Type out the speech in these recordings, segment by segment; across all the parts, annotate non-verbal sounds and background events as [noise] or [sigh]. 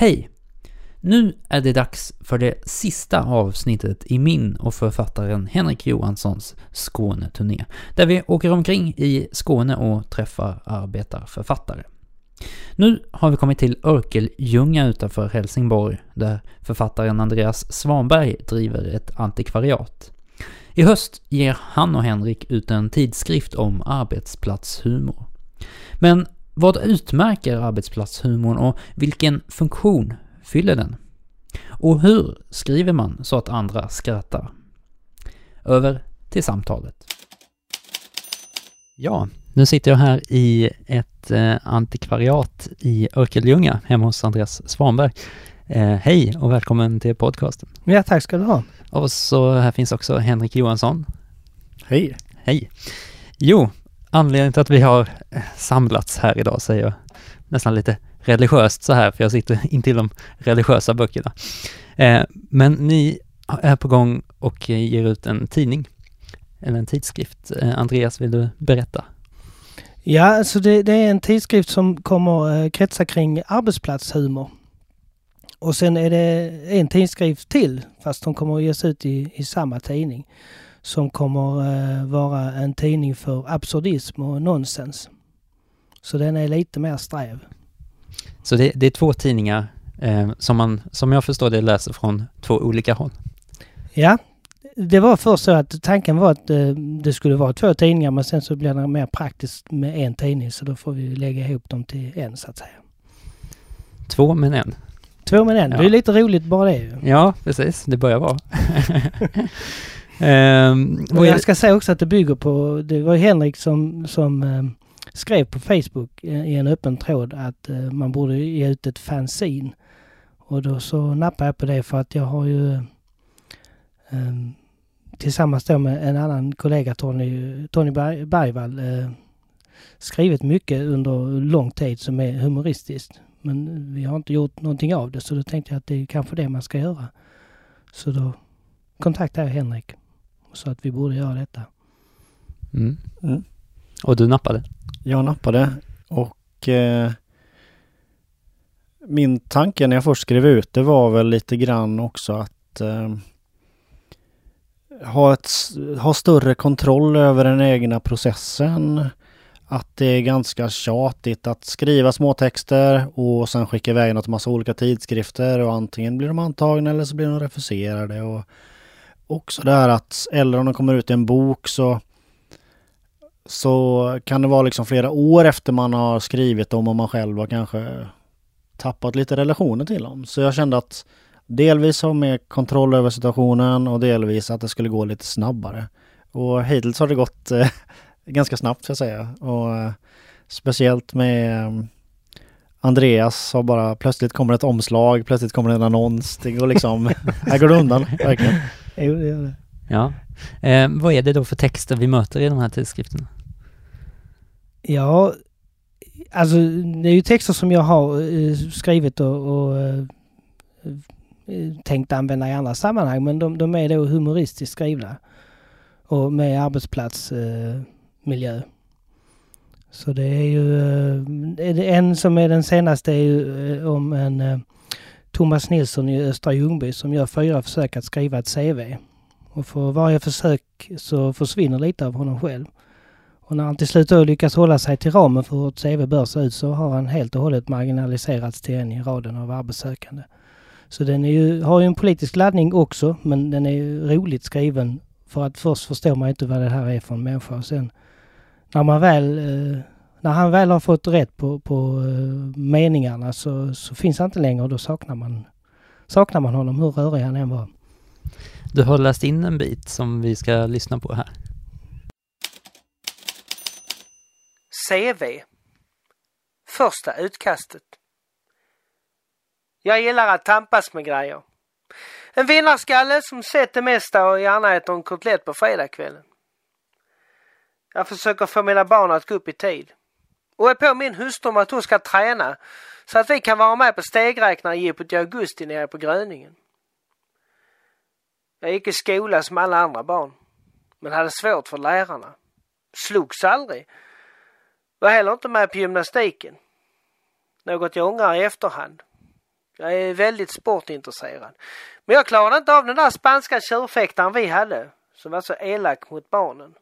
Hej! Nu är det dags för det sista avsnittet i min och författaren Henrik Johanssons Skåneturné, där vi åker omkring i Skåne och träffar arbetarförfattare. Nu har vi kommit till Örkeljunga utanför Helsingborg, där författaren Andreas Svanberg driver ett antikvariat. I höst ger han och Henrik ut en tidskrift om arbetsplatshumor. Men vad utmärker arbetsplatshumorn och vilken funktion fyller den? Och hur skriver man så att andra skrattar? Över till samtalet. Ja, nu sitter jag här i ett eh, antikvariat i Örkelljunga hemma hos Andreas Svanberg. Eh, hej och välkommen till podcasten. Ja, tack ska du ha. Och så här finns också Henrik Johansson. Hej. Hej. Jo, anledningen till att vi har samlats här idag säger jag nästan lite religiöst så här, för jag sitter intill de religiösa böckerna. Eh, men ni är på gång och ger ut en tidning, eller en tidskrift. Eh, Andreas, vill du berätta? Ja, alltså det, det är en tidskrift som kommer eh, kretsa kring arbetsplatshumor. Och sen är det en tidskrift till, fast de kommer att ges ut i, i samma tidning, som kommer eh, vara en tidning för absurdism och nonsens. Så den är lite mer sträv. Så det, det är två tidningar eh, som man, som jag förstår det, läser från två olika håll. Ja, det var först så att tanken var att eh, det skulle vara två tidningar men sen så blir det mer praktiskt med en tidning så då får vi lägga ihop dem till en så att säga. Två men en. Två men en, Ja. det är lite roligt bara det ju. Ja, precis. Det börjar vara. [laughs] ehm, Och jag ska säga också att det bygger på, det var Henrik som, som eh, skrev på Facebook i en öppen tråd att eh, man borde ge ut ett fanzine. Och då så nappade jag på det för att jag har ju eh, tillsammans då med en annan kollega Tony, Tony Berg, Bergvall eh, skrivit mycket under lång tid som är humoristiskt. Men vi har inte gjort någonting av det så då tänkte jag att det är kanske det man ska göra. Så då kontaktade jag Henrik sa att vi borde göra detta. Mm. Mm. Och du nappade? Jag nappade och eh, min tanke när jag först skrev ut det var väl lite grann också att eh, ha, ett, ha större kontroll över den egna processen. Att det är ganska tjatigt att skriva småtexter och sen skicka iväg något massa olika tidskrifter och antingen blir de antagna eller så blir de refuserade. Och också det här att, eller om de kommer ut i en bok så så kan det vara liksom flera år efter man har skrivit dem och man själv har kanske tappat lite relationer till dem. Så jag kände att delvis ha mer kontroll över situationen och delvis att det skulle gå lite snabbare. Och hittills har det gått eh, [laughs] ganska snabbt ska jag säga. Och eh, speciellt med eh, Andreas har bara plötsligt kommer ett omslag, plötsligt kommer en annons. Det går liksom, [laughs] här går det undan verkligen. Jo, det gör det. Ja. Eh, vad är det då för texter vi möter i de här tidskrifterna? Ja, alltså det är ju texter som jag har eh, skrivit och, och eh, eh, tänkt använda i andra sammanhang men de, de är då humoristiskt skrivna. Och med arbetsplatsmiljö. Miljö. Så det är ju, eh, en som är den senaste är ju eh, om en Thomas Nilsson i Östra Ljungby som gör fyra försök att skriva ett CV. Och för varje försök så försvinner lite av honom själv. Och när han till slut då lyckas hålla sig till ramen för hur ett CV bör se ut så har han helt och hållet marginaliserats till en i raden av arbetssökande. Så den är ju, har ju en politisk laddning också, men den är ju roligt skriven för att först förstår man inte vad det här är för en människa och sen när man väl, eh, när han väl har fått rätt på, på eh, meningarna så, så finns han inte längre och då saknar man, saknar man honom hur rörig han än var. Du har läst in en bit som vi ska lyssna på här. CV. Första utkastet. Jag gillar att tampas med grejer. En vinnarskalle som sett det mesta och gärna äter en kotlett på fredagskvällen. Jag försöker få mina barn att gå upp i tid. Och är på min hustru om att hon ska träna så att vi kan vara med på stegräknarjippot i augusti nere på Gröningen. Jag gick i skola som alla andra barn, men hade svårt för lärarna. Slogs aldrig. Var heller inte med på gymnastiken. Något jag ångrar i efterhand. Jag är väldigt sportintresserad. Men jag klarade inte av den där spanska tjurfäktaren vi hade, som var så elak mot barnen.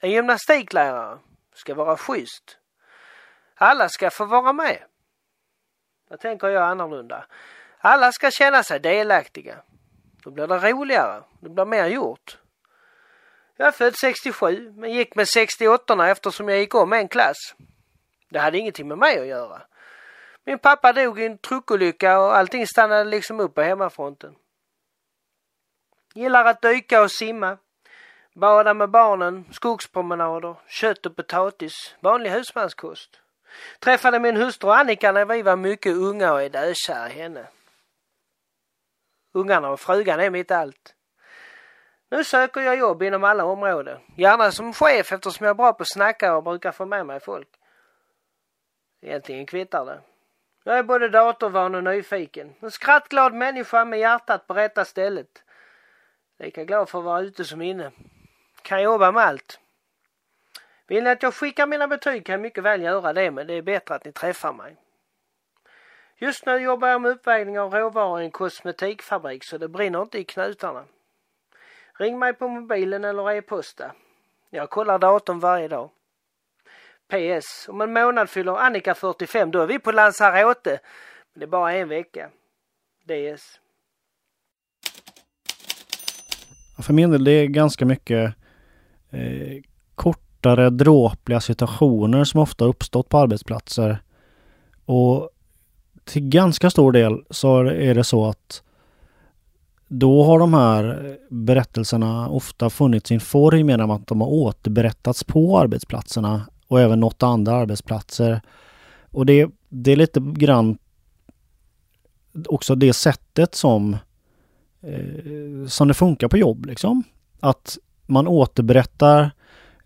En gymnastiklärare ska vara schysst. Alla ska få vara med. Då tänker jag annorlunda. Alla ska känna sig delaktiga. Då blir det roligare. Det blir mer gjort. Jag är född 67 men gick med 68 eftersom jag gick om en klass. Det hade ingenting med mig att göra. Min pappa dog i en truckolycka och allting stannade liksom upp på hemmafronten. Gillar att dyka och simma. Bada med barnen, skogspromenader, kött och potatis, vanlig husmanskost. Träffade min hustru Annika när vi var mycket unga och är dökär i henne. Ungarna och frugan är mitt allt. Nu söker jag jobb inom alla områden. Gärna som chef eftersom jag är bra på att snacka och brukar få med mig folk. Egentligen kvittar det. Jag är både datorvan och nyfiken. En skrattglad människa med hjärtat på rätta stället. Lika glad för att vara ute som inne. Kan jobba med allt. Vill ni att jag skickar mina betyg kan jag mycket väl göra det men det är bättre att ni träffar mig. Just nu jobbar jag med uppvägning av råvaror i en kosmetikfabrik så det brinner inte i knutarna. Ring mig på mobilen eller e-posta. Jag kollar datorn varje dag. PS. Om en månad fyller Annika 45. Då är vi på Lanzarote. Men det är bara en vecka. DS. För min del, det är ganska mycket eh, kortare dråpliga situationer som ofta uppstått på arbetsplatser. Och till ganska stor del så är det så att då har de här berättelserna ofta funnit sin form genom att de har återberättats på arbetsplatserna och även nått andra arbetsplatser. Och det, det är lite grann också det sättet som, eh, som det funkar på jobb liksom. Att man återberättar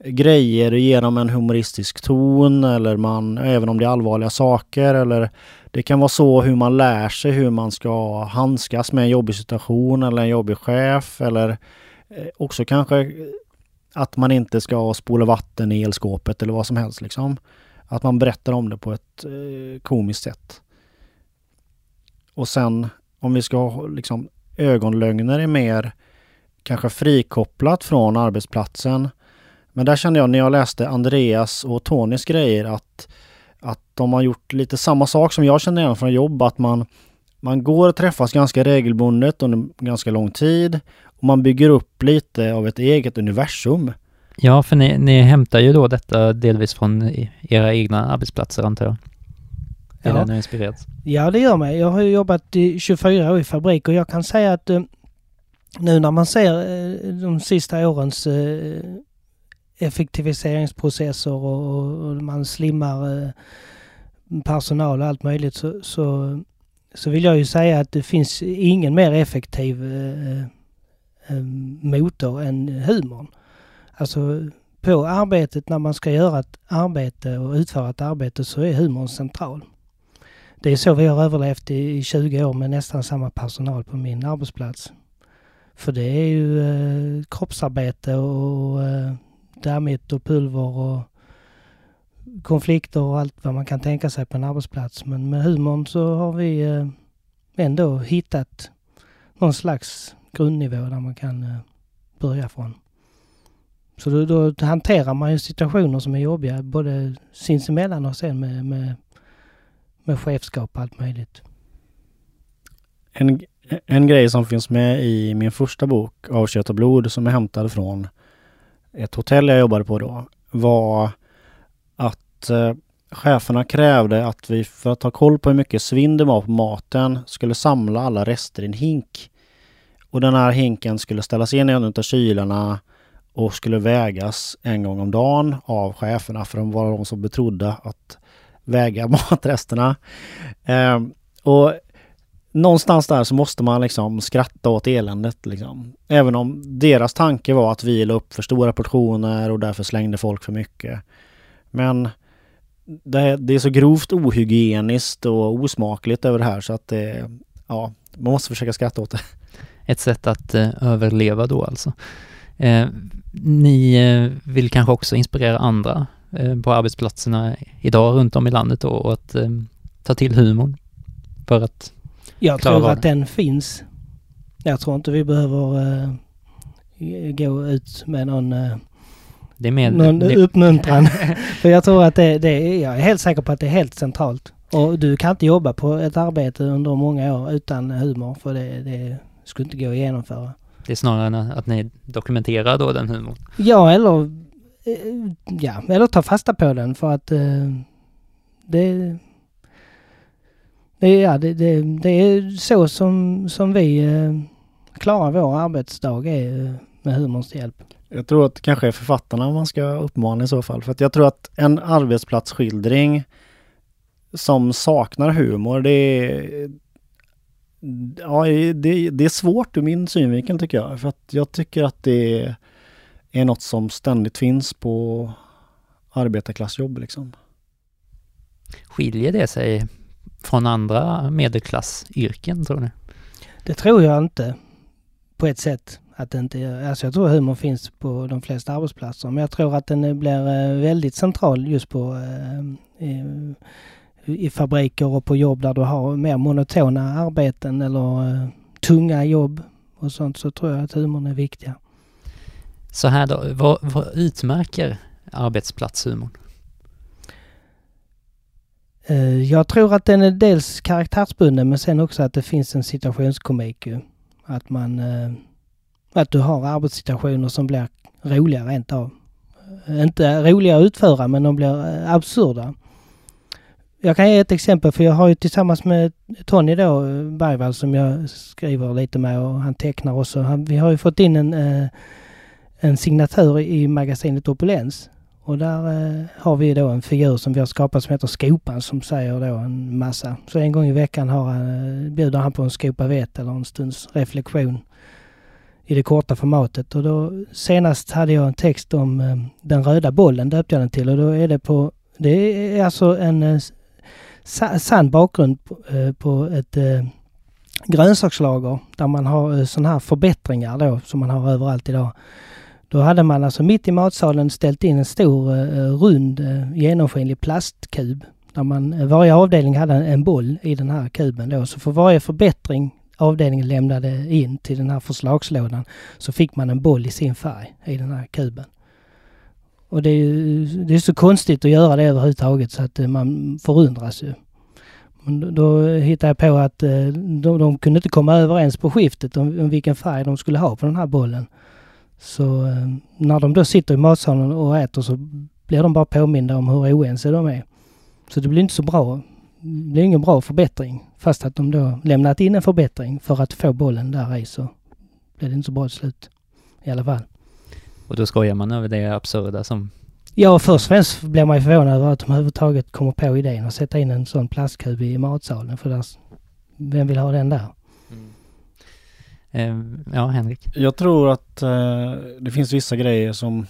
grejer genom en humoristisk ton eller man, även om det är allvarliga saker eller det kan vara så hur man lär sig hur man ska handskas med en jobbig situation eller en jobbig chef eller eh, också kanske att man inte ska spola vatten i elskåpet eller vad som helst liksom. Att man berättar om det på ett eh, komiskt sätt. Och sen om vi ska ha liksom ögonlögner är mer kanske frikopplat från arbetsplatsen. Men där kände jag när jag läste Andreas och Tonys grejer att, att de har gjort lite samma sak som jag känner igen från jobb. Att man, man går och träffas ganska regelbundet under ganska lång tid. Och man bygger upp lite av ett eget universum. Ja, för ni, ni hämtar ju då detta delvis från era egna arbetsplatser antar jag? Är ja. inspirerat? Ja, det gör mig. Jag har jobbat i 24 år i fabrik och jag kan säga att eh, nu när man ser eh, de sista årens eh, effektiviseringsprocesser och, och man slimmar eh, personal och allt möjligt så, så, så, vill jag ju säga att det finns ingen mer effektiv eh, eh, eh, motor än humorn. Alltså på arbetet när man ska göra ett arbete och utföra ett arbete så är humorn central. Det är så vi har överlevt i 20 år med nästan samma personal på min arbetsplats. För det är ju eh, kroppsarbete och eh, dammigt och pulver och konflikter och allt vad man kan tänka sig på en arbetsplats. Men med humorn så har vi eh, ändå hittat någon slags grundnivå där man kan eh, börja från. Så då, då hanterar man ju situationer som är jobbiga både sinsemellan och sen med, med, med chefskap och allt möjligt. En, en grej som finns med i min första bok, Av kött och blod, som är hämtad från ett hotell jag jobbade på då, var att eh, cheferna krävde att vi för att ha koll på hur mycket svinn det var på maten skulle samla alla rester i en hink. Och den här hinken skulle ställas in i en av kylarna och skulle vägas en gång om dagen av cheferna för de var de som betrodda att väga [laughs] matresterna. Eh, och någonstans där så måste man liksom skratta åt eländet. Liksom. Även om deras tanke var att vi la upp för stora portioner och därför slängde folk för mycket. Men det, det är så grovt ohygieniskt och osmakligt över det här så att det, ja, man måste försöka skratta åt det. Ett sätt att eh, överleva då alltså. Eh, ni eh, vill kanske också inspirera andra eh, på arbetsplatserna idag runt om i landet då, och att eh, ta till humorn för att jag Klara tror att den finns. Jag tror inte vi behöver eh, gå ut med någon, är mer... någon det, uppmuntran. [laughs] För jag tror att det, det är, jag är helt säker på att det är helt centralt. Och du kan inte jobba på ett arbete under många år utan humor för det, det skulle inte gå att genomföra. det är snarare att ni dokumenterar då den humorn. Ja, eller, eh, ja, eller ta fasta på den för att eh, det, det, ja, det, det, det är så som, som vi eh, klarar vår arbetsdag är eh, med humorns hjälp. Jag tror att det kanske är författarna man ska uppmana i så fall. För att jag tror att en arbetsplatsskildring som saknar humor, det är... Ja, det, det är svårt ur min synvinkel tycker jag. För att jag tycker att det är något som ständigt finns på arbetarklassjobb liksom. Skiljer det sig från andra medelklassyrken tror ni? Det tror jag inte på ett sätt. Att inte, är- alltså jag tror humor finns på de flesta arbetsplatser men jag tror att den blir eh, väldigt central just på eh, i, i fabriker och på jobb där du har mer monotona arbeten eller eh, tunga jobb och sånt så tror jag att humorn är viktiga. Så här då, vad, vad utmärker arbetsplatshumorn? Eh, jag tror att den är dels karaktärsbunden men sen också att det finns en situationskomik ju. Att man... Eh, att du har arbetssituationer som blir roliga rent av. Eh, inte roliga att utföra men de blir absurda. Jag kan ge ett exempel för jag har ju tillsammans med Tony då, Bergvall som jag skriver lite med och han tecknar också. Han, vi har ju fått in en, en signatur i magasinet Opulens. Och där eh, har vi då en figur som vi har skapat som heter Skopan som säger då en massa. Så en gång i veckan har han, eh, bjuder han på en skopa vett eller en stunds reflektion i det korta formatet. Och då senast hade jag en text om eh, den röda bollen döpte jag den till och då är det på, det är alltså en eh, sa, sann bakgrund på, eh, på ett eh, grönsakslager där man har eh, sådana här förbättringar då som man har överallt idag. Då hade man alltså mitt i matsalen ställt in en stor eh, rund eh, genomskinlig plastkub. Där man, eh, varje avdelning hade en, boll i den här kuben då. Så för varje förbättring avdelningen lämnade in till den här förslagslådan så fick man en boll i sin färg i den här kuben. Och det är, ju, det är så konstigt att göra det överhuvudtaget så att man förundras ju. Men då- hittade jag på att de, de kunde inte komma överens på skiftet om, om vilken färg de skulle ha på den här bollen. Så eh, när de då sitter i matsalen och äter så blir de bara påminda om hur oense de är. Så det blir inte så bra. Det blir ingen bra förbättring. Fast att de då lämnat in en förbättring för att få bollen där i så blir det inte så bra till slut. I alla fall. Och då skojar man över det absurda som... Ja, först och främst blir man ju förvånad över att de överhuvudtaget kommer på idén att sätta in en sån plastkub i matsalen. För där, vem vill ha den där? Eh, ja, Henrik. Jag tror att eh, det finns vissa grejer som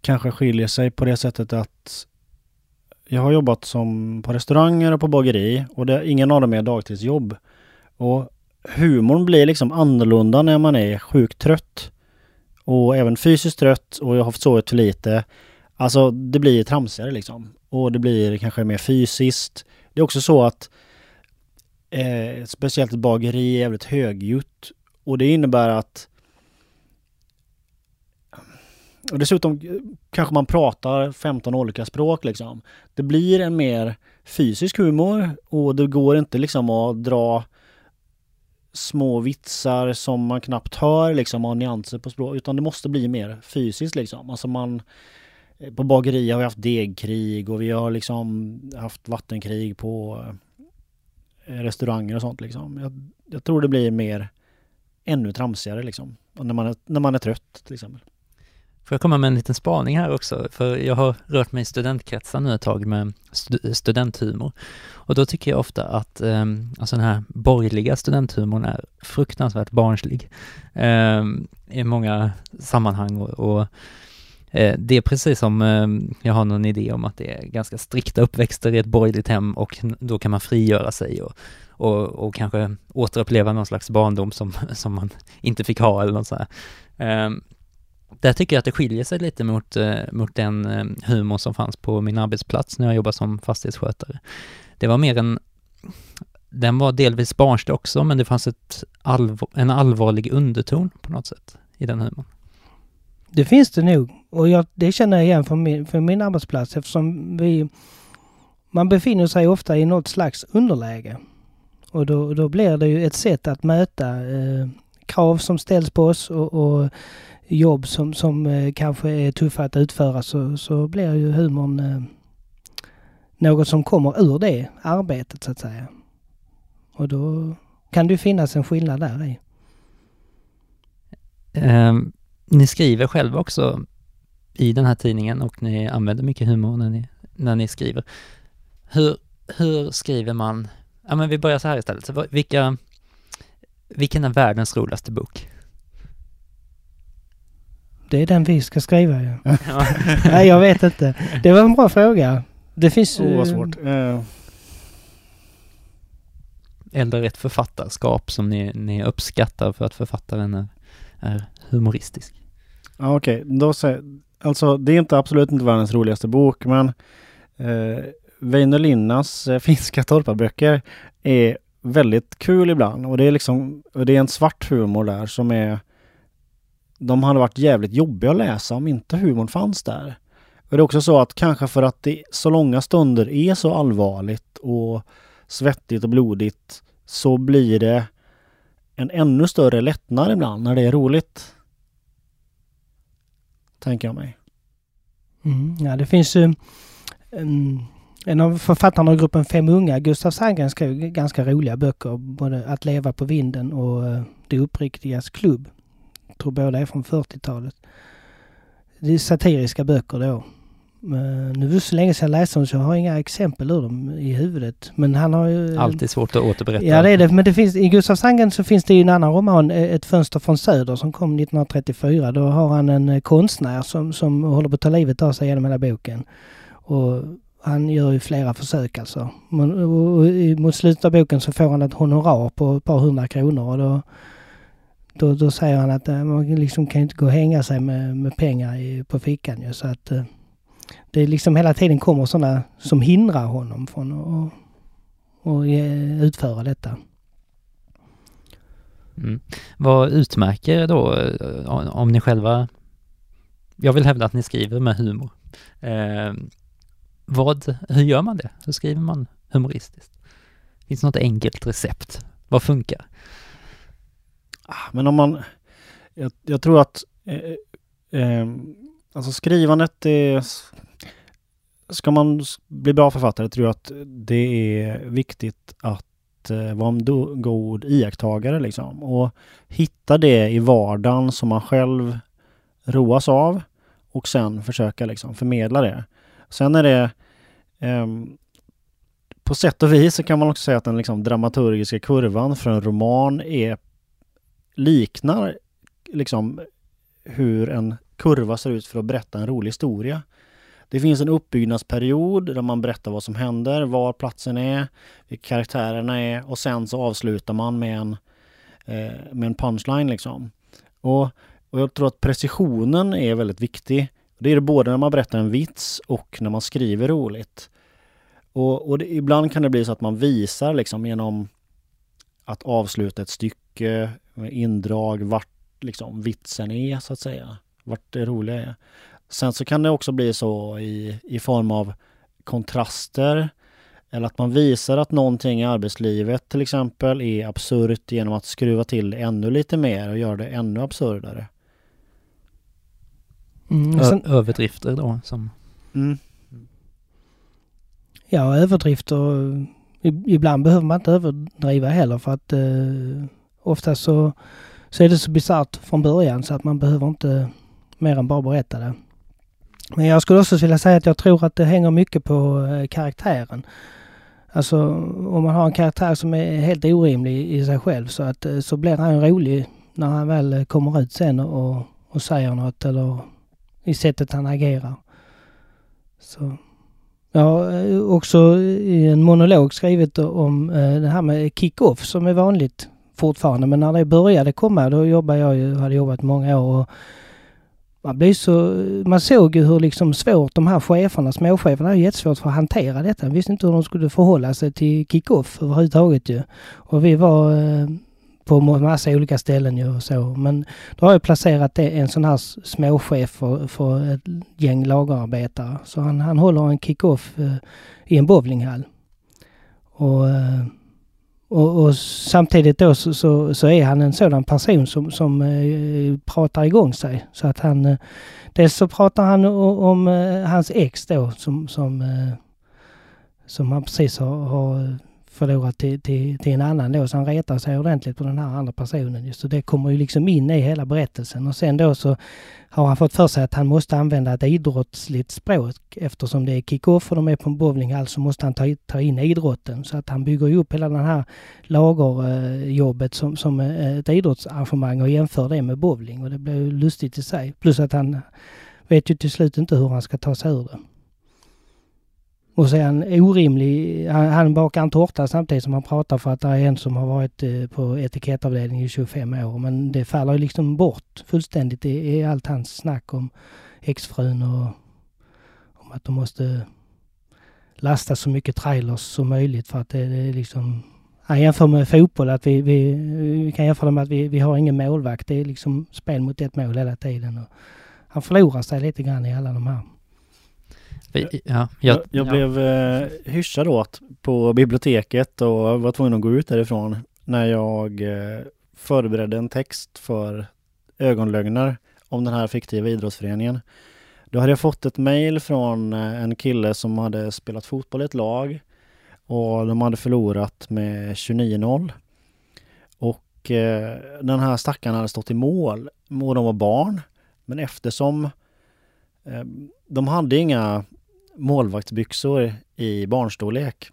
kanske skiljer sig på det sättet att jag har jobbat som på restauranger och på bageri och det, ingen av dem är dagtidsjobb. Och humorn blir liksom annorlunda när man är sjukt trött. Och även fysiskt trött och jag har sovit för lite. Alltså det blir tramsigare liksom. Och det blir kanske mer fysiskt. Det är också så att eh, speciellt ett bageri är jävligt högljutt. Och det innebär att och dessutom eh, kanske man pratar 15 olika språk liksom. Det blir en mer fysisk humor och det går inte liksom att dra små vitsar som man knappt hör liksom och nyanser på språk utan det måste bli mer fysiskt liksom. Alltså man eh, på bageri har vi haft degkrig och vi har liksom haft vattenkrig på eh, restauranger och sånt liksom. Jag, jag tror det blir mer ännu tramsigare liksom. Och När man är, när man är trött till exempel. Får jag komma med en liten spaning här också? För jag har rört mig i studentkretsar nu ett tag med stu- studenthumor. Och då tycker jag ofta att eh, alltså den här borgerliga studenthumorn är fruktansvärt barnslig. Eh, I många sammanhang och, och Eh, det är precis som eh, jag har någon idé om att det är ganska strikta uppväxter i ett borgerligt hem och då kan man frigöra sig och, och, och kanske återuppleva någon slags barndom som, [laughs] som man inte fick ha eller något sådär. Ehm, där tycker jag att det skiljer sig lite mot, eh, mot den humor som fanns på min arbetsplats när jag jobbade som fastighetsskötare. Det var mer en, den var delvis barnslig också, men det fanns ett allvar, en allvarlig underton på något sätt i den humorn. Det finns det nog. Och jag, det känner jag igen från min, från min arbetsplats eftersom vi... Man befinner sig ofta i något slags underläge. Och då, då blir det ju ett sätt att möta eh, krav som ställs på oss och, och jobb som, som eh, kanske är tuffa att utföra så, så blir ju humorn eh, något som kommer ur det arbetet så att säga. Och då kan det ju finnas en skillnad där i. Eh, ni skriver själva också i den här tidningen och ni använder mycket humor när ni, när ni skriver. Hur, hur skriver man? Ja men vi börjar så här istället. Så vilka, vilken är världens roligaste bok? Det är den vi ska skriva ju. [laughs] Ja. Nej, jag vet inte. Det var en bra fråga. Det finns... Oh, vad svårt. Uh. Eller ett författarskap som ni, ni uppskattar för att författaren är, är humoristisk. Ja, okej. Okay alltså, det är inte absolut inte världens roligaste bok, men eh, Väinö Linnas eh, [laughs] finska torparböcker är väldigt kul ibland och det är liksom, och det är en svart humor där som är de hade varit jävligt jobbiga att läsa om inte humorn fanns där. Och det är också så att kanske för att det så långa stunder är så allvarligt och svettigt och blodigt så blir det en ännu större lättnad ibland när det är roligt. Tänker jag mig. Mm, ja, det finns ju um, en av författarna i gruppen Fem unga, Gustav Sandgren, skrev ganska roliga böcker. Både Att leva på vinden och uh, Det uppriktigas klubb Jag tror båda är från 40-talet. Det är satiriska böcker då. Men nu var det så länge sedan jag läste dem så jag har inga exempel ur dem i huvudet. Men han har ju... Alltid svårt att återberätta. Ja det är det. Men det finns, i Gustav Sandgren så finns det ju en annan roman, eh, Ett fönster från söder som kom 1934. Då har han en eh, konstnär som, som håller på att ta livet av sig genom hela boken. Och han gör ju flera försök alltså. Men, och, och, mot slutet av boken så får han ett honorar på ett par hundra kronor och då då, då säger han att man liksom kan inte gå och hänga sig med, med pengar i, på fickan ju. Så att det liksom hela tiden kommer sådana som hindrar honom från att och, utföra detta. Mm. Vad utmärker då eh, om ni själva... Jag vill hävda att ni skriver med humor. Eh, vad, hur gör man det? Hur skriver man humoristiskt? Finns det något enkelt recept? Vad funkar? Ah, men om man... Jag, jag tror att... Eh, eh, alltså skrivandet är... Ska man bli bra författare tror jag att det är viktigt att eh, vara en god iakttagare liksom. Och hitta det i vardagen som man själv roas av och sen försöka liksom förmedla det. Sen är det eh, på sätt och vis så kan man också säga att den liksom dramaturgiska kurvan för en roman är liknar liksom hur en kurva ser ut för att berätta en rolig historia. Det finns en uppbyggnadsperiod där man berättar vad som händer, var platsen är, vilka karaktärerna är och sen så avslutar man med en, eh, med en punchline liksom. Och, och jag tror att precisionen är väldigt viktig. Det är det både när man berättar en vits och när man skriver roligt. Och, och det, ibland kan det bli så att man visar liksom genom att avsluta ett stycke med indrag, vart liksom vitsen är så att säga. Vart det roliga är. Sen så kan det också bli så i, i form av kontraster eller att man visar att någonting i arbetslivet till exempel är absurt genom att skruva till ännu lite mer och göra det ännu absurdare. Mm, sen, överdrifter då som... Mm. Ja, överdrifter. Ibland behöver man inte överdriva heller för att eh, Oftast så, så är det så bisarrt från början så att man behöver inte mer än bara berätta det. Men jag skulle också vilja säga att jag tror att det hänger mycket på eh, karaktären. Alltså om man har en karaktär som är helt orimlig i sig själv så att eh, så blir han rolig när han väl eh, kommer ut sen och, och säger något eller i sättet han agerar. Så. Jag har också i en monolog skrivit om det här med kick-off som är vanligt fortfarande. Men när det började komma, då jobbade jag ju, hade jobbat många år. Och man blir så, man såg ju hur liksom svårt de här cheferna, småcheferna, hade jättesvårt för att hantera detta. Visste inte hur de skulle förhålla sig till kick-off överhuvudtaget ju. Och vi var eh, på massa olika ställen ju och så. Men då har jag placerat en sån här småchef för, för ett gäng lagerarbetare. Så han, han håller en kick-off eh, i en bowlinghall. Och, eh, och, och, samtidigt då så, så, så, är han en sådan person som, som eh, pratar igång sig. Så att han... Eh, dels så pratar han om, om eh, hans ex då som, som, eh, som han precis har, har förlorat till, till, till, en annan då, så han retar sig ordentligt på den här andra personen. Så det kommer ju liksom in i hela berättelsen. Och sen då så har han fått för sig att han måste använda ett idrottsligt språk eftersom det är kick-off och de är på en bowlinghall så måste han ta, ta in idrotten. Så att han bygger ju upp hela den här lagerjobbet eh, som, som eh, ett idrottsarrangemang och jämför det med bowling och det blir ju lustigt i sig. Plus att han vet ju till slut inte hur han ska ta sig ur det. Och så är han orimlig. Han, han bakar en tårta samtidigt som han pratar för att det är en som har varit eh, på etikettavdelningen i 25 år. Men det faller ju liksom bort fullständigt i allt hans snack om exfrun och om att de måste lasta så mycket trailers som möjligt för att det, det är liksom... Han jämför med fotboll, att vi, vi, vi kan jämföra med att vi, vi har ingen målvakt. Det är liksom spel mot ett mål hela tiden. Och han förlorar sig lite grann i alla de här ja, jag, jag, jag blev eh, hyschad åt på biblioteket och var tvungen att gå ut därifrån när jag eh, förberedde en text för ögonlögner om den här fiktiva idrottsföreningen. Då hade jag fått ett mejl från eh, en kille som hade spelat fotboll i ett lag och de hade förlorat med 29-0. Och eh, den här stackaren hade stått i mål och de var barn. Men eftersom eh, de hade inga målvaktsbyxor i barnstorlek.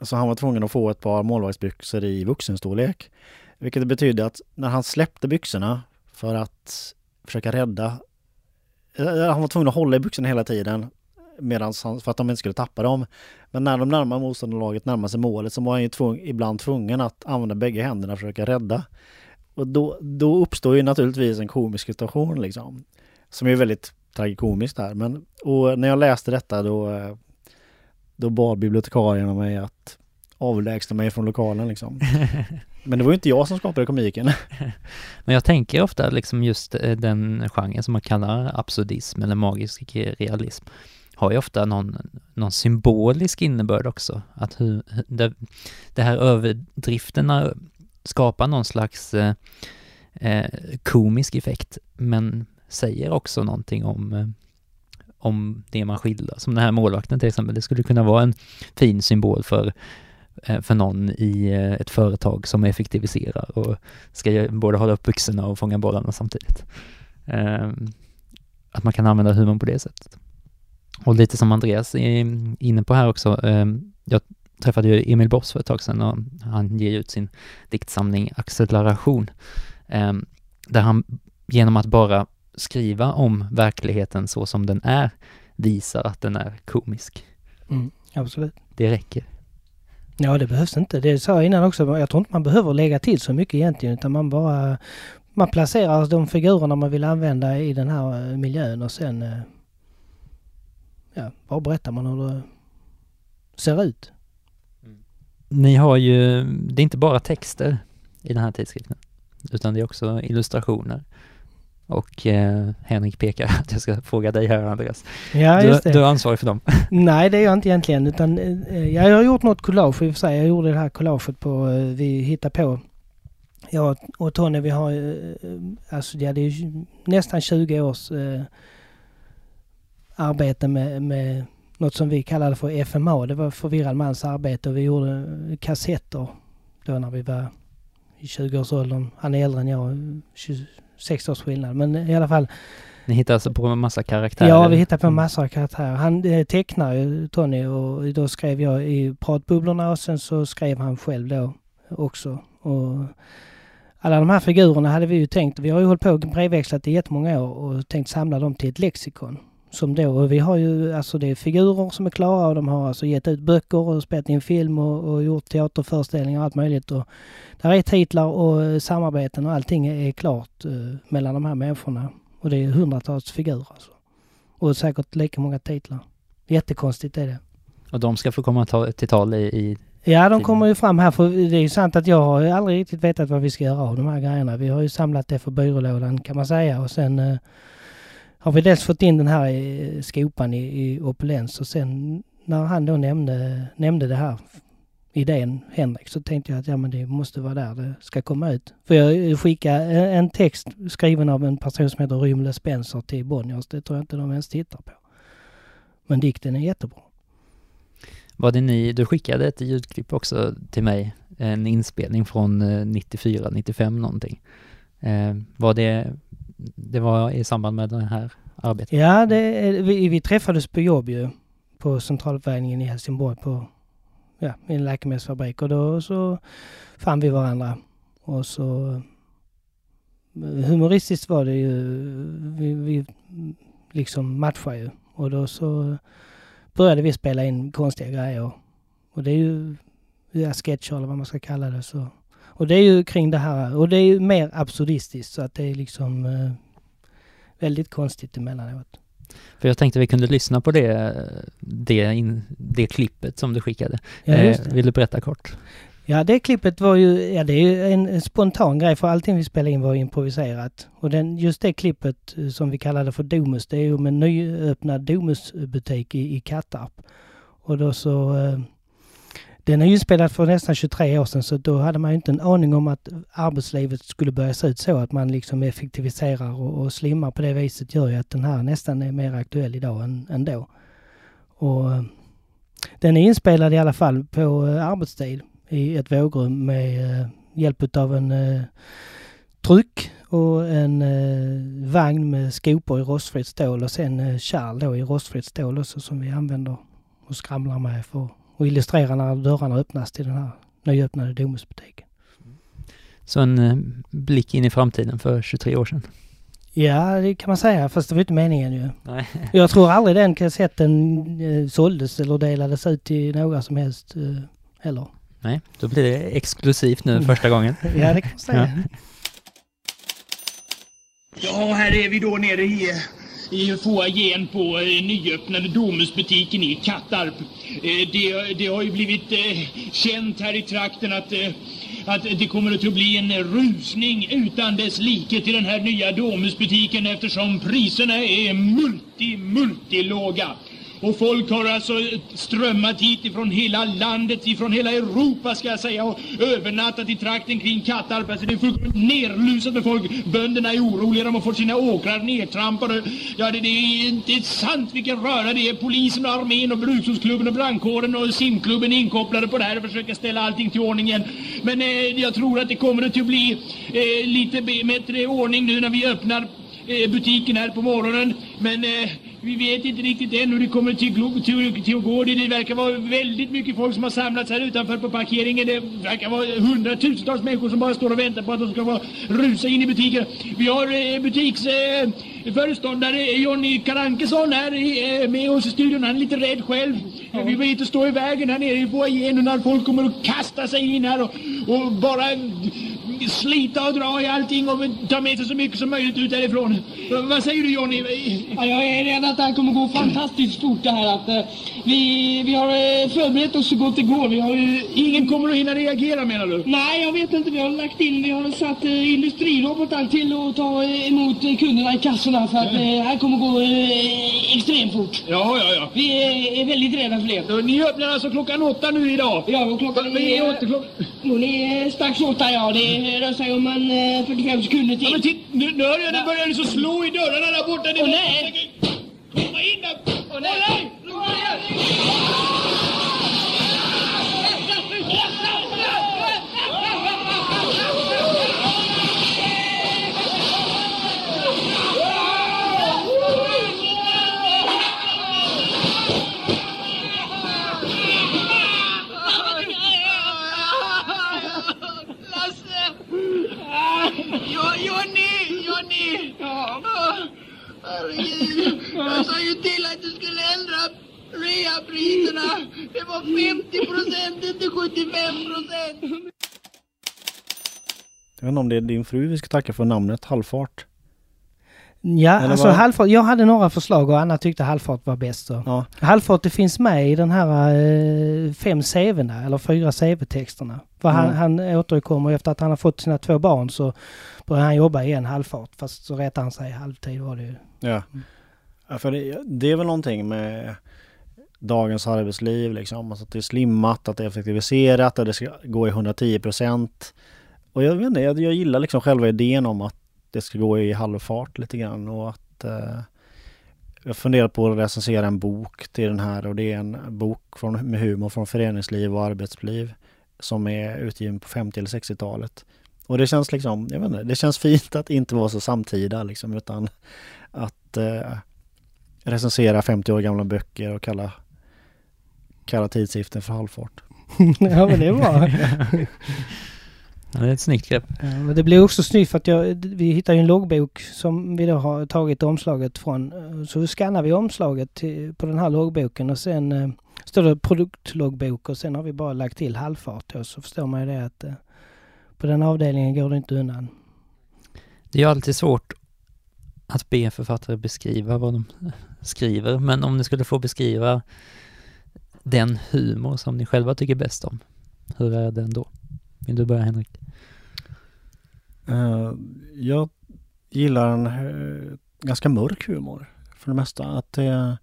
Så han var tvungen att få ett par målvaktsbyxor i vuxenstorlek. Vilket betydde att när han släppte byxorna för att försöka rädda... Eh, eh, han var tvungen att hålla i byxorna hela tiden han, för att de inte skulle tappa dem. Men när de närmar motståndarlaget närmar sig målet så var han ju tvung, ibland tvungen att använda bägge händerna för att försöka rädda. Och då, då uppstår ju naturligtvis en komisk situation liksom. Som är väldigt tragikomiskt här. Men, och när jag läste detta då, eh, då bad bibliotekarien mig att avlägsna mig från lokalen liksom. [laughs] Men det var ju inte jag som skapade komiken. [laughs] Men jag tänker ofta liksom just eh, den genren som man kallar absurdism eller magisk realism har ju ofta någon, någon symbolisk innebörd också. Att hur, det, det här överdrifterna skapar någon slags eh, eh, komisk effekt, men säger också någonting om, eh, om det man skildrar. Som den här målvakten till exempel, det skulle kunna vara en fin symbol för, eh, för någon i eh, ett företag som effektiviserar och ska både hålla upp byxorna och fånga bollarna samtidigt. Ehm, att man kan använda humorn på det sättet. Och lite som Andreas är inne på här också, ehm, jag träffade ju Emil Boss för ett tag sedan och han ger ut sin diktsamling Acceleration, ehm, där han genom att bara skriva om verkligheten så som den är visar att den är komisk. Mm, absolut. Det räcker. Ja, det behövs inte. Det sa jag innan också. Jag tror inte man behöver lägga till så mycket egentligen utan man bara man placerar de figurerna man vill använda i den här eh, miljön och sen eh, ja, bara berättar man hur det ser ut. Mm. Ni har ju, det är inte bara texter i den här tidskriften utan det är också illustrationer. Och eh, Henrik pekar att jag ska fråga dig här Andreas. Ja, just det. du är ansvarig för dem. [laughs] Nej, det är jag inte egentligen. Utan, eh, jag har gjort något collage i och för sig. Jag gjorde det här collaget på, eh, vi hittar på. Jag och Tony, vi har, eh, alltså ja, det är nästan 20 års eh, arbete med, med något som vi kallade för FMA. Det var förvirrad mans arbete och vi gjorde kassetter då när vi var i 20-årsåldern. Han är äldre än jag, sex års skillnad. Men i alla fall. Ni hittar alltså på en massa karaktärer? Ja, vi hittar på en massa karaktärer. Han eh, tecknar ju Tony och då skrev jag i pratbubblorna och sen så skrev han själv då också. Och alla de här figurerna hade vi ju tänkt, vi har ju hållit på och brevväxlat i jättemånga år och tänkt samla dem till ett lexikon. Som då, och vi har ju, alltså det är figurer som är klara och de har alltså gett ut böcker och spelat in film och, och gjort teaterföreställningar och allt möjligt. Och där är titlar och samarbeten och allting är klart uh, mellan de här människorna. Och det är hundratals figurer alltså. Och säkert lika många titlar. Jättekonstigt är det. Och de ska få komma ta, till tal i, i Ja, de kommer ju fram här för det är ju sant att jag har ju aldrig riktigt vetat vad vi ska göra av de här grejerna. Vi har ju samlat det för byrålådan kan man säga och sen eh, har vi dels fått in den här i skopan i, i opulens och sen när han då nämnde, nämnde det här idén, Henrik, så tänkte jag att ja men det måste vara där det ska komma ut. För jag eh, skickade eh, en text skriven av en person som heter Rymle Spencer till Bonniers. Det tror jag inte de ens tittar på. Men dikten är jättebra. Var det ni, du skickade ett ljudklipp också till mig, en inspelning från 94, 95 någonting. Var det, det var i samband med det här arbetet? Ja, det, vi, vi träffades på jobb ju, på centraluppvägningen i Helsingborg på, ja, i en läkemedelsfabrik och då så fann vi varandra. Och så humoristiskt var det ju, vi, vi liksom matchade ju. Och då så började vi spela in konstiga grejer. Och det är ju ja, sketcher eller vad man ska kalla det. Så. Och det är ju kring det här. Och det är ju mer absurdistiskt så att det är liksom eh, väldigt konstigt emellanåt. För jag tänkte vi kunde lyssna på det, det, in, det klippet som du skickade. Ja, eh, vill du berätta kort? Ja, det klippet var ju, ja det är ju en, spontan grej för allting vi spelade in var improviserat. Och den, just det klippet eh, som vi kallade för Domus, det är ju med en nyöppnad Domusbutik i, i Kattarp. Och då så, eh, den är ju inspelad för nästan 23 år sedan så då hade man ju inte en aning om att arbetslivet skulle börja se ut så att man liksom effektiviserar och, och slimmar på det viset gör ju att den här nästan är mer aktuell idag än, än då. Och eh, den är inspelad i alla fall på eh, arbetstid i ett vågrum med eh, hjälp av en eh, tryck och en eh, vagn med skopor i rostfritt stål och sen eh, kärl då i rostfritt stål också som vi använder och skramlar med för att illustrera när dörrarna öppnas till den här nyöppnade Domusbutiken. Så en eh, blick in i framtiden för 23 år sedan? Ja, det kan man säga, fast det var inte meningen ju. Nej. Jag tror aldrig den kassetten eh, såldes eller delades ut till några som helst eh, heller. Nej, då blir det exklusivt nu första gången. [laughs] ja, det kan man säga. Ja, här är vi då nere i, Eh, i foajén på eh, nyöppnade Domusbutiken i Kattarp. Eh, det, det har ju blivit känt här i trakten att, att det kommer att bli en rusning utan dess like till den här nya Domusbutiken eftersom priserna är multi-multilåga. Och folk har alltså strömmat hit ifrån hela landet, ifrån hela Europa ska jag säga och övernattat i trakten kring Kattarp. Alltså det är fullkomligt nerlusat med folk. Bönderna är oroliga, de har fått sina åkrar nedtrampade. Ja, det, det är inte sant vilken röra det är. Polisen och armén och brukshusklubben och brandkåren och simklubben är inkopplade på det här och försöker ställa allting till ordning igen. Men eh, jag tror att det kommer att bli eh, lite bättre ordning nu när vi öppnar eh, butiken här på morgonen. Men eh, vi vet inte riktigt än hur det kommer till, till, till att gå. Det, verkar vara väldigt mycket folk som har samlats här utanför på parkeringen. Det verkar vara hundratusentals människor som bara står och väntar på att de ska få rusa in i butiken. Vi har eh, butiks... eh, Jonny Karankesson här eh, med oss i studion. Han är lite rädd själv. Ja. Vi vill inte stå i vägen här nere i foajén när folk kommer att kasta sig in här och, och bara slita och dra i allting och ta med sig så mycket som möjligt ut därifrån. Vad säger du Jonny? Ja, jag är rädd att det här kommer gå fantastiskt fort det här. Att, eh, vi, vi har eh, förberett oss så gott det går. Vi har. Ingen kommer att hinna reagera menar du? Nej, jag vet inte. Vi har lagt in, vi har satt industrirobotar till att ta emot kunderna i kassorna för att det eh, här kommer gå eh, extremt fort. Ja, ja, ja. Vi är, är väldigt rädda för det. Ni öppnar alltså klockan åtta nu idag? Ja, och klockan Vi är åtta klock... Hon är strax åtta, ja. Det rör sig om en eh, 45 sekunder till. Ja, men titt, nu, nu hör jag det börjar så slå i dörrarna där borta. Det Åh, nej! Komma in där! Åh nej! Åh, nej! Ja. Herregud, jag sa ju till att du skulle ändra reapriserna. Det var 50 procent, inte 75 procent. Jag vet inte om det är din fru vi ska tacka för namnet Halvfart. Ja, Eller alltså vad? halvfart. Jag hade några förslag och Anna tyckte halvfart var bäst. Så. Ja, Halvfart det finns med i den här eh, fem CVna eller fyra CV-texterna. För han, Mm. han återkommer efter att han har fått sina två barn så börjar han jobba igen halvfart. Fast så rättar han sig halvtid var det ju. ja. ja för det, det är väl någonting med dagens arbetsliv liksom. Alltså att det är slimmat, att det är effektiviserat, att det ska gå i 110 procent. Och jag vet inte, jag, jag gillar liksom själva idén om att det ska gå i halvfart lite grann och att eh, jag funderar på att recensera en bok till den här och det är en bok från, med humor från föreningsliv och arbetsliv som är utgiven på 50 eller 60-talet. Och det känns liksom, jag vet inte, det känns fint att inte vara så samtida liksom utan att eh, recensera 50 år gamla böcker och kalla, kalla tidskriften för halvfart. [laughs] ja men det är bra. [laughs] Ja, det är ett snyggt grepp. Ja, men det blir också snyggt för att jag, vi hittar ju en loggbok som vi då har tagit omslaget från. Eh, Så skannar vi omslaget till, på den här loggboken och sen eh, står det produktloggbok och sen har vi bara lagt till halvfart då så förstår man ju det att eh, på den avdelningen går det inte undan. Det är ju alltid svårt att be författare beskriva vad de [laughs] skriver, men om ni skulle få beskriva den humor som ni själva tycker bäst om, hur är den då? Vill du börja Henrik? Eh, jag gillar en eh, ganska mörk humor för det mesta. Att det är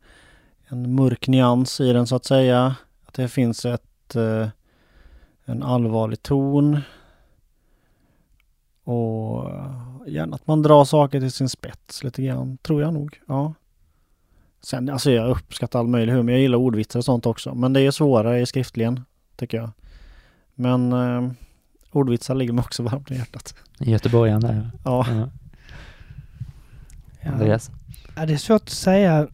en mörk nyans i den så att säga. Att det finns ett, eh, en allvarlig ton. Och gärna att man drar saker till sin spets lite grann, tror jag nog. Ja. Sen, alltså jag uppskattar all möjlig humor. Jag gillar ordvitsar och sånt också. Men det är svårare i skriftligen, tycker jag. Men eh, ordvitsar ligger mig också varmt i hjärtat. Göteborgaren där. Ja. Ja. Ja. Andreas? Ja, det är svårt att säga.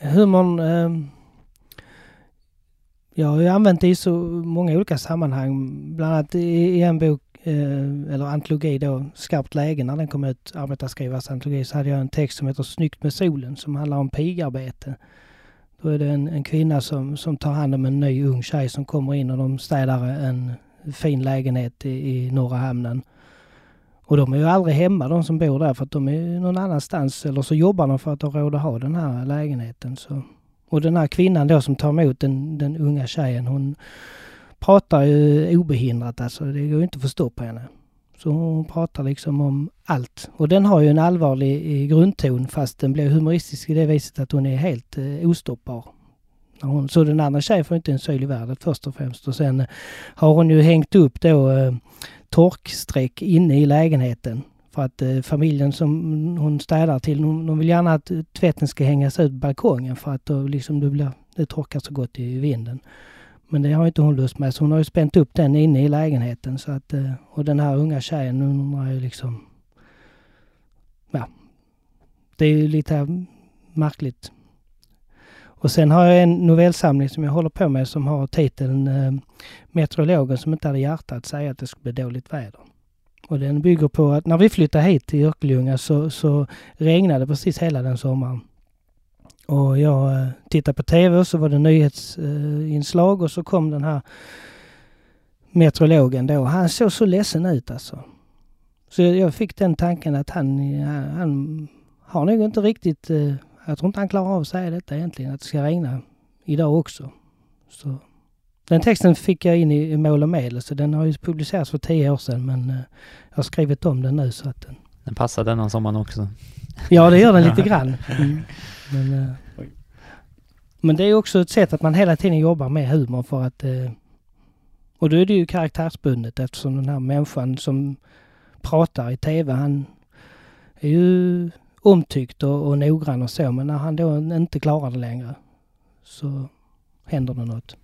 Humorn... Eh, jag har ju använt det i så många olika sammanhang. Bland annat i, i en bok, eh, eller antologi då, Skarpt läge, när den kom ut, Arbetarskrivars antologi, så hade jag en text som heter Snyggt med solen, som handlar om pigarbete. Då är det en, en kvinna som, som tar hand om en ny ung tjej som kommer in och de städar en fin lägenhet i, i Norra hamnen. Och de är ju aldrig hemma de som bor där för att de är någon annanstans eller så jobbar de för att ha råd att ha den här lägenheten. Så. Och den här kvinnan då som tar emot den, den unga tjejen hon pratar ju obehindrat alltså. Det går ju inte att få stopp på henne. Så hon pratar liksom om allt. Och den har ju en allvarlig eh, grundton fast den blir humoristisk i det viset att hon är helt eh, ostoppbar. När hon, så den andra tjejen får inte en syl i världen först och främst. Och sen eh, har hon ju hängt upp då eh, torksträck inne i lägenheten. För att eh, familjen som hon städar till, de, de vill gärna att eh, tvätten ska hängas ut på balkongen för att då liksom det, blir, det torkar så gott i vinden. Men det har inte hon lust med så hon har ju spänt upp den inne i lägenheten. Så att, eh, och den här unga tjejen hon har ju liksom... Ja. Det är ju lite märkligt. Och sen har jag en novellsamling som jag håller på med som har titeln eh, Meteorologen som inte hade hjärta att säga att det skulle bli dåligt väder. Och den bygger på att när vi flyttade hit till Örkelljunga så, så regnade precis hela den sommaren. Och jag eh, tittade på tv och så var det nyhetsinslag eh, och så kom den här meteorologen då. Han såg så ledsen ut alltså. Så jag, jag fick den tanken att han, han, han har nog inte riktigt... Eh, jag tror inte han klarar av att säga detta egentligen, att det ska regna idag också. Så den texten fick jag in i, Mål och medel, så den har ju publicerats för tio år sedan men eh, jag har skrivit om den nu så att den... Den passar denna sommaren också. Ja, det gör den lite [laughs] grann. Mm. Men, eh, men det är också ett sätt att man hela tiden jobbar med humor för att... Eh, och då är det ju karaktärsbundet eftersom den här människan som pratar i tv, han är ju omtyckt och, och noggrann och så, men när han då inte klarar det längre så händer det något.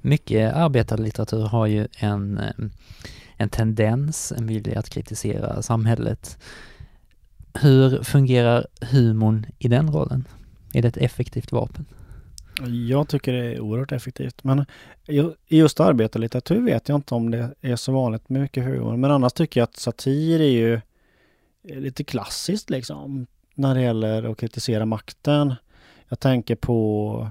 Mycket arbetarlitteratur har ju en, eh, en tendens, en vilja att kritisera samhället. Hur fungerar humorn i den rollen? Är det ett effektivt vapen? Jag tycker det är oerhört effektivt. Men i just arbetarlitteratur vet jag inte om det är så vanligt med mycket humor. Men annars tycker jag att satir är ju lite klassiskt liksom. När det gäller att kritisera makten. Jag tänker på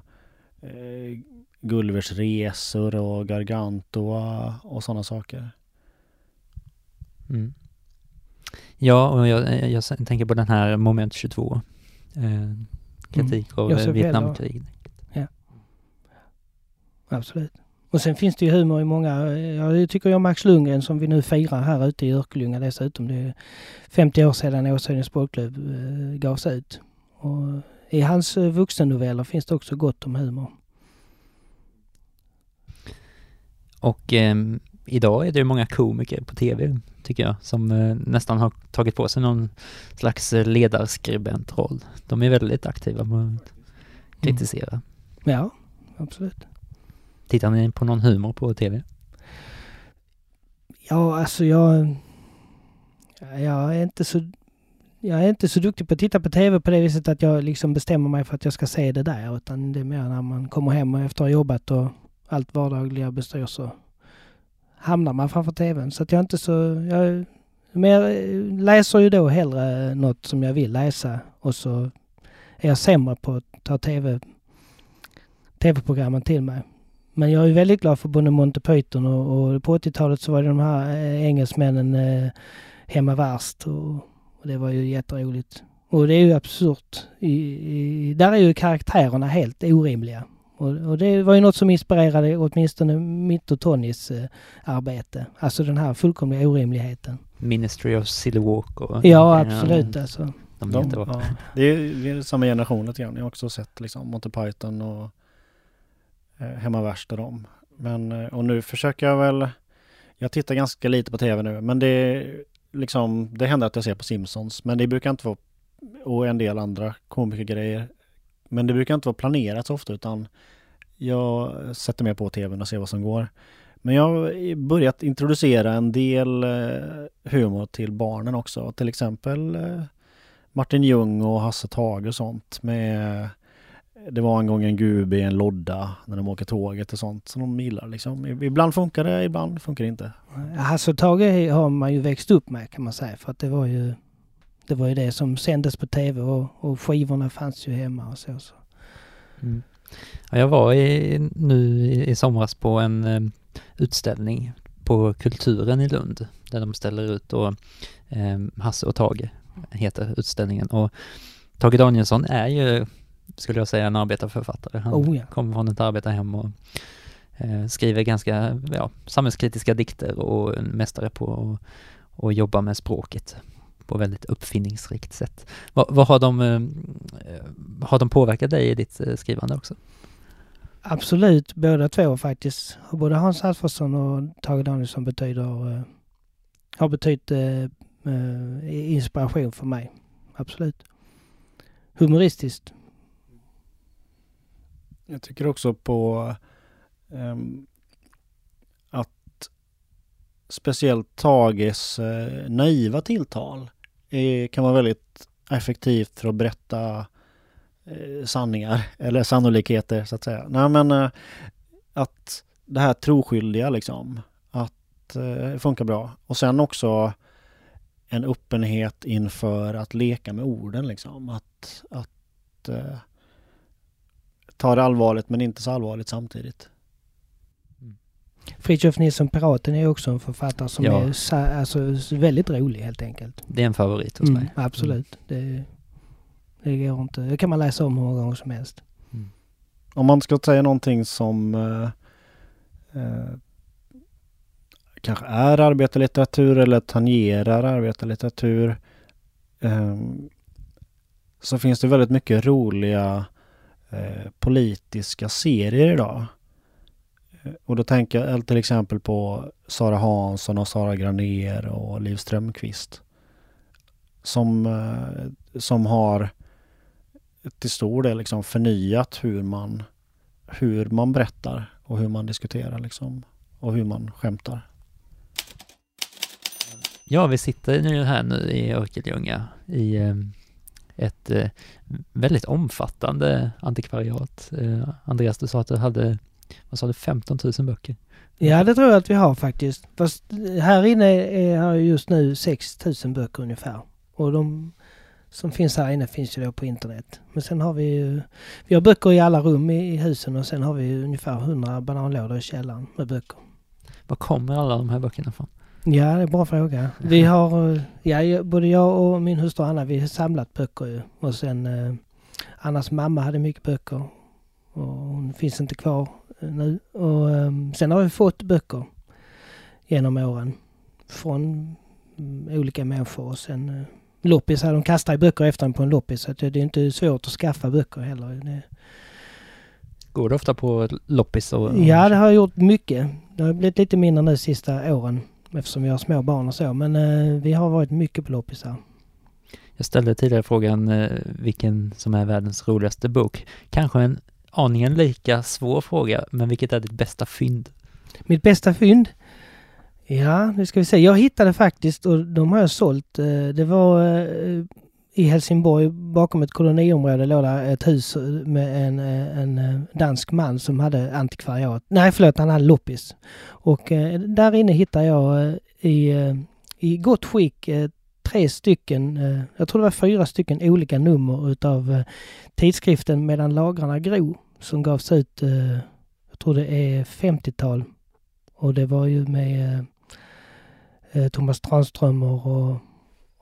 eh, Gullivers resor och Gargantua och sådana saker. Mm. Ja, och jag, jag tänker på den här Moment 22. Eh, kritik av eh, Heller. Vietnamkriget. Absolut. Och sen finns det ju humor i många, jag tycker jag Max Lundgren som vi nu firar här ute i Örkelljunga dessutom. Det är 50 år sedan Åsödens sportklubb eh, gavs ut. Och i hans eh, vuxennoveller finns det också gott om humor. Och ehm, idag är det ju många komiker på tv, tycker jag, som eh, nästan har tagit på sig någon slags eh, ledarskribent-roll. De är väldigt aktiva på att kritisera. Ja, absolut. Tittar ni på någon humor på tv? Ja, alltså jag... Jag är inte så... Jag är inte så duktig på att titta på TV på det viset att jag liksom bestämmer mig för att jag ska se det där. Utan det är mer när man kommer hem och efter att ha jobbat och allt vardagliga bestyr så hamnar man framför TVn. Så att jag är inte så... Jag, men jag läser ju då hellre något som jag vill läsa och så är jag sämre på att ta TV, TV-programmen till mig. Men jag är väldigt glad för både Monty Python och, och på 80-talet så var det de här eh, engelsmännen eh, Hemma Värst och, och det var ju jätteroligt. Och det är ju absurt. I, i, där är ju karaktärerna helt orimliga. Och, och det var ju något som inspirerade åtminstone mitt och Tonys eh, arbete. Alltså den här fullkomliga orimligheten. Ministry of Silly Walk och... Ja, absolut alltså. De De, ja, det, är, det är samma generation lite grann. Jag har också sett liksom Monty Python och Eh, hemma Värst av dem. Men, eh, och nu försöker jag väl, jag tittar ganska lite på tv nu, men det är liksom, det händer att jag ser på Simpsons, men det brukar inte vara, och en del andra komikergrejer. Men det brukar inte vara planerat så ofta, utan jag sätter mig på tvn och ser vad som går. Men jag har börjat introducera en del eh, humor till barnen också. Till exempel Martin Ljung och Hasse Tage och sånt med det var en gång en gubbe i en lodda när de åker tåget och sånt som de gillar liksom. Ibland funkar det, ibland funkar det inte. Hasse och Tage har man ju växt upp med kan man säga. För att det var ju det, var ju det som sändes på tv och, och skivorna fanns ju hemma och så. så. Mm. Ja, jag var i, nu i, somras på en eh, utställning på Kulturen i Lund där de ställer ut och eh, Hasse och Tage heter utställningen och Tage Danielsson är ju, skulle jag säga, en arbetarförfattare. Han Oh, ja. kommer från ett arbetarhem och eh, skriver ganska ja, samhällskritiska dikter och en mästare på att att jobba med språket på väldigt uppfinningsrikt sätt. Vad, vad har de, eh, har de påverkat dig i ditt eh, skrivande också? Absolut, båda två faktiskt. Både Hans Alfredsson och Tage Danielsson betyder, eh, har betytt eh, eh, inspiration för mig. Absolut. Humoristiskt. Jag tycker också på um, att speciellt Tages uh, eh, naiva tilltal är, kan vara väldigt effektivt för att berätta uh, sanningar [laughs] eller sannolikheter så att säga. Nej men uh, att det här troskyldiga liksom, att eh, funkar bra. Och sen också en öppenhet inför att leka med orden liksom. Att, att eh, ta det allvarligt men inte så allvarligt samtidigt. Fritiof Nilsson Piraten är också en författare som Ja. är sa- alltså, väldigt rolig helt enkelt. Det är en favorit hos Mm, mig. absolut. Det, det går inte. Det kan man läsa om hur många gånger som helst. Om man ska säga någonting som eh, eh, kanske är arbetarlitteratur eller tangerar arbetarlitteratur eh, så finns det väldigt mycket roliga eh, politiska serier idag. Eh, och då tänker jag till exempel på Sara Hansson och Sara Granér och Liv Strömquist. Som, eh, som har till stor del liksom förnyat hur man, hur man berättar och hur man diskuterar liksom. Och hur man skämtar. Ja, vi sitter nu här nu i Örkelljunga i eh, ett eh, väldigt omfattande antikvariat. Eh, Andreas, du sa att du hade, vad sa du, 15 000 böcker? Ja, det tror jag att vi har faktiskt. Fast här inne är, har jag just nu 6 000 böcker ungefär. Och de som finns här inne finns ju då på internet. Men sen har vi ju, vi har böcker i alla rum i, i husen och sen har vi ungefär 100 bananlådor i källaren med böcker. Var kommer alla de här böckerna ifrån? Ja, det är en bra fråga. Vi har, eh, ja, både jag och min hustru Anna, vi har samlat böcker ju. Och sen eh, Annas mamma hade mycket böcker. Och hon finns inte kvar eh, nu. Och eh, sen har vi fått böcker genom åren. Från mm, olika människor och sen eh, loppisar, de kastar ju böcker efter en på en loppis. Så att det är inte svårt att skaffa böcker heller. Det, Går du ofta på loppis och... Ja, det har jag gjort mycket. Det har blivit lite mindre nu sista åren eftersom vi har små barn och så. Men eh, vi har varit mycket på loppisar. Jag ställde tidigare frågan eh, vilken som är världens roligaste bok. Kanske en aningen lika svår fråga, men vilket är ditt bästa fynd? Mitt bästa fynd? Ja, nu ska vi se. Jag hittade faktiskt, och de har jag sålt. eh, Det var eh, i Helsingborg, bakom ett koloniområde, låg där ett hus med en, eh, en eh, dansk man som hade antikvariat. Nej, förlåt, han hade loppis. Och eh, där inne hittade jag eh, i, eh, i gott skick eh, tre stycken, eh, jag tror det var fyra stycken olika nummer utav eh, tidskriften Medan lagrarna gro som gavs ut, eh, jag tror det är 50-tal. Och det var ju med eh, eh Thomas Tranströmer och,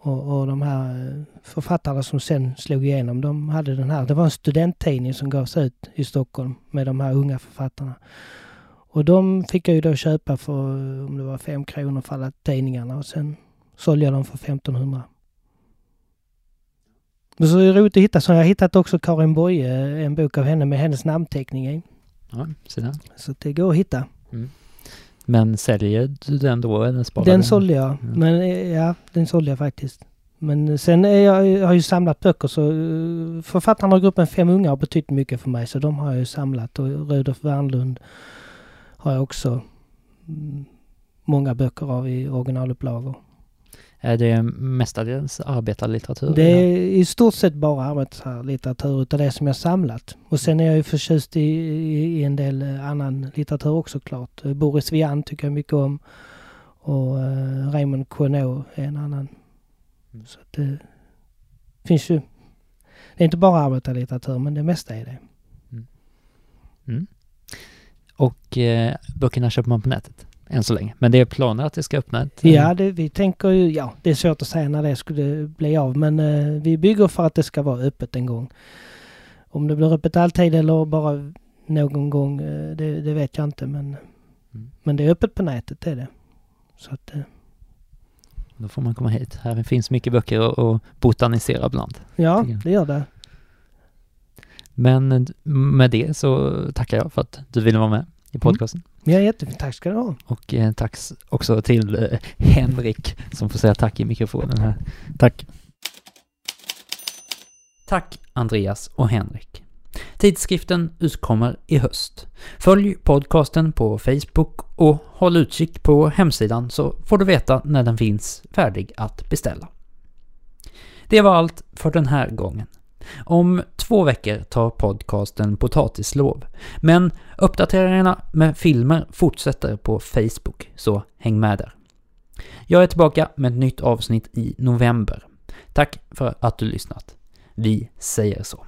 och, och de här eh, författarna som sen slog igenom. De hade den här, det var en studenttidning som gavs ut i Stockholm med de här unga författarna. Och de fick jag ju då köpa för, eh, om det var fem kronor för alla tidningarna och sen sålde jag dem för 1500. Men så är det roligt att hitta, så jag har hittat också Karin Boye, en bok av henne med hennes namnteckning i. Ja, så det går att hitta. Men säljer du den då eller sparar Den sålde jag. Mm. Men eh, ja, den sålde jag faktiskt. Men sen är jag, jag har ju samlat böcker så eh, författarna av gruppen Fem Unga har betytt mycket för mig så de har jag ju samlat och Rudolf Wernlund har jag också mm, många böcker av i originalupplagor. Är det mestadels arbetarlitteratur? Det är i stort sett bara arbetslitteratur utav det som jag samlat. Och sen är jag ju förtjust i, i, en del eh, annan litteratur också klart. Eh, Boris Vian tycker jag mycket om. Och Raymond Queneau är en annan. Mm. Så att det finns ju... Det är inte bara arbetarlitteratur men det mesta är det. Mm. Och eh, böckerna köper man på nätet? Än så länge. Men det är planer att det ska öppna ett... Ja, det, vi tänker ju... Ja, det är svårt att säga när det skulle bli av men eh, vi bygger för att det ska vara öppet en gång. Om det blir öppet alltid eller bara någon gång, eh, det, det vet jag inte men... Mm. Men det är öppet på nätet, det är det. Så att... eh, Då får man komma hit. Här finns mycket böcker att- botanisera bland. Ja, det gör det. Men eh, med det så tackar jag för att du ville vara med i podcasten. Ja, jättefint. Tack ska du ha. Och eh, tack också till eh, Henrik som får säga tack i mikrofonen här. Tack. Tack Andreas och Henrik. Tidskriften utkommer i höst. Följ podcasten på Facebook och håll utkik på hemsidan så får du veta när den finns färdig att beställa. Det var allt för den här gången. Om två veckor tar podcasten potatislov. Men uppdateringarna med filmer fortsätter på Facebook, så häng med där. Jag är tillbaka med ett nytt avsnitt i november. Tack för att du lyssnat. Vi säger så.